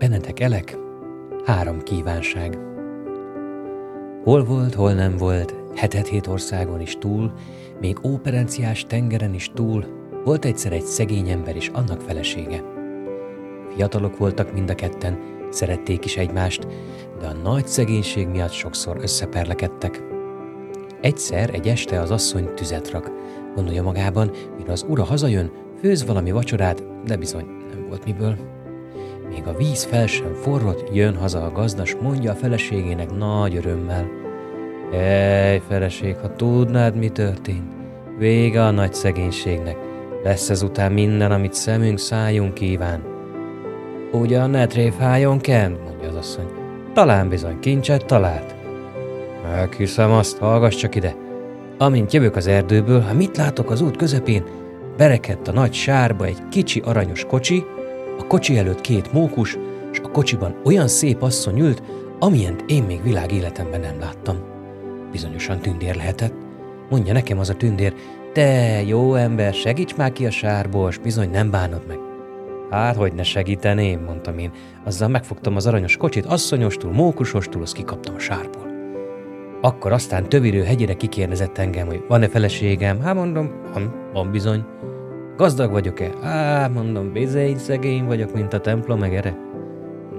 Elek, három kívánság. Hol volt, hol nem volt, hetet-hét országon is túl, még óperenciás tengeren is túl, volt egyszer egy szegény ember és annak felesége. Fiatalok voltak mind a ketten, szerették is egymást, de a nagy szegénység miatt sokszor összeperlekedtek. Egyszer egy este az asszony tüzet rak, gondolja magában, mire az ura hazajön, főz valami vacsorát, de bizony nem volt miből. Még a víz fel sem forrott, jön haza a gazdas, mondja a feleségének nagy örömmel. Ej, feleség, ha tudnád, mi történt. Vége a nagy szegénységnek. Lesz ezután minden, amit szemünk, szájunk kíván. Ugyan ne tréfáljon Ken, mondja az asszony. Talán bizony kincset talált. Meghiszem azt, hallgass csak ide. Amint jövök az erdőből, ha mit látok az út közepén, berekedt a nagy sárba egy kicsi aranyos kocsi, a kocsi előtt két mókus, és a kocsiban olyan szép asszony ült, amilyent én még világ életemben nem láttam. Bizonyosan tündér lehetett. Mondja nekem az a tündér, te jó ember, segíts már ki a sárból, s bizony nem bánod meg. Hát, hogy ne segíteném, mondtam én. Azzal megfogtam az aranyos kocsit, asszonyostul, mókusostul, azt kikaptam a sárból. Akkor aztán tövirő hegyére kikérdezett engem, hogy van-e feleségem? Hát mondom, van, van bizony. Gazdag vagyok-e? Á, mondom, bizony, szegény vagyok, mint a templom meg.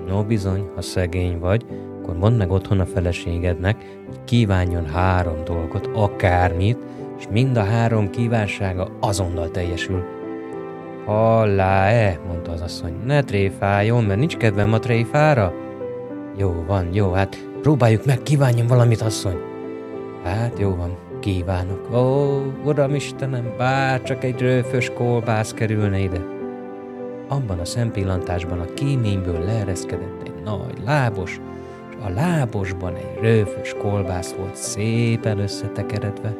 No bizony, ha szegény vagy, akkor mondd meg otthon a feleségednek, hogy kívánjon három dolgot, akármit, és mind a három kívánsága azonnal teljesül. Hallá-e, mondta az asszony, ne tréfáljon, mert nincs kedvem a tréfára. Jó van, jó, hát próbáljuk meg, kívánjon valamit, asszony. Hát jó van, kívánok. Ó, uram Istenem, bár csak egy rőfös kolbász kerülne ide. Abban a szempillantásban a kéményből leereszkedett egy nagy lábos, és a lábosban egy rőfös kolbász volt szépen összetekeredve.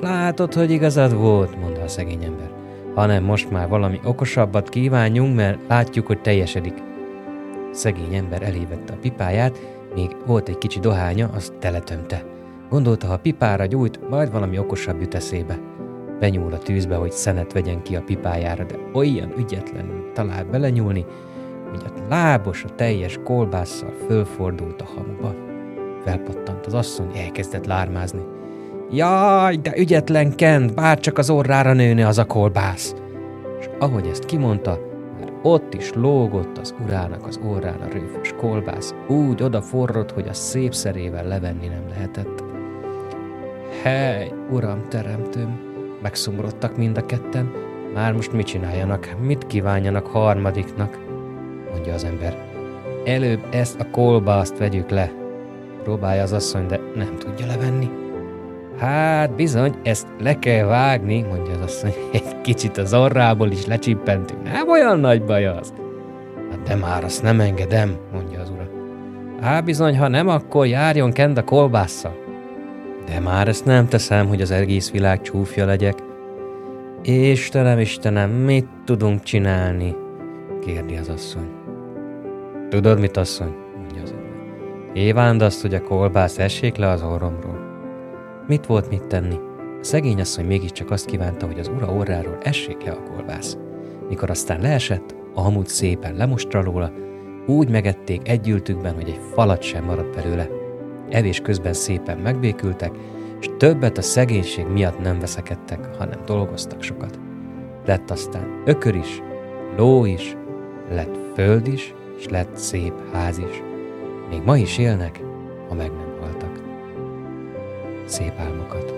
Látod, hogy igazad volt, mondta a szegény ember, hanem most már valami okosabbat kívánjunk, mert látjuk, hogy teljesedik. Szegény ember elévette a pipáját, még volt egy kicsi dohánya, azt teletömte. Gondolta, ha pipára gyújt, majd valami okosabb jut eszébe. Benyúl a tűzbe, hogy szenet vegyen ki a pipájára, de olyan ügyetlenül talál belenyúlni, hogy a lábos a teljes kolbásszal fölfordult a hamuba. Felpattant az asszony, elkezdett lármázni. Jaj, de ügyetlen Kent, bár csak az orrára nőne az a kolbász. És ahogy ezt kimondta, már ott is lógott az urának az orrán a rőfös kolbász, úgy odaforrott, hogy a szép szerével levenni nem lehetett. Hely, uram teremtőm, megszomorodtak mind a ketten, már most mit csináljanak, mit kívánjanak harmadiknak, mondja az ember. Előbb ezt a kolbászt vegyük le. Próbálja az asszony, de nem tudja levenni. Hát bizony, ezt le kell vágni, mondja az asszony. Egy kicsit az orrából is lecsippentünk. Nem olyan nagy baj az. Hát de már azt nem engedem, mondja az ura. Hát bizony, ha nem, akkor járjon kend a kolbásszal. De már ezt nem teszem, hogy az egész világ csúfja legyek. Istenem, Istenem, mit tudunk csinálni? kérdi az asszony. Tudod mit, asszony? mondja az ember. Kívánd azt, hogy a kolbász essék le az orromról. Mit volt mit tenni? A szegény asszony mégiscsak azt kívánta, hogy az ura orráról essék le a kolbász. Mikor aztán leesett, a hamut szépen lemostra róla, úgy megették együltükben, hogy egy falat sem maradt belőle. Evés közben szépen megbékültek, és többet a szegénység miatt nem veszekedtek, hanem dolgoztak sokat. Lett aztán ökör is, ló is, lett föld is, és lett szép ház is. Még ma is élnek, ha meg nem haltak. Szép álmokat!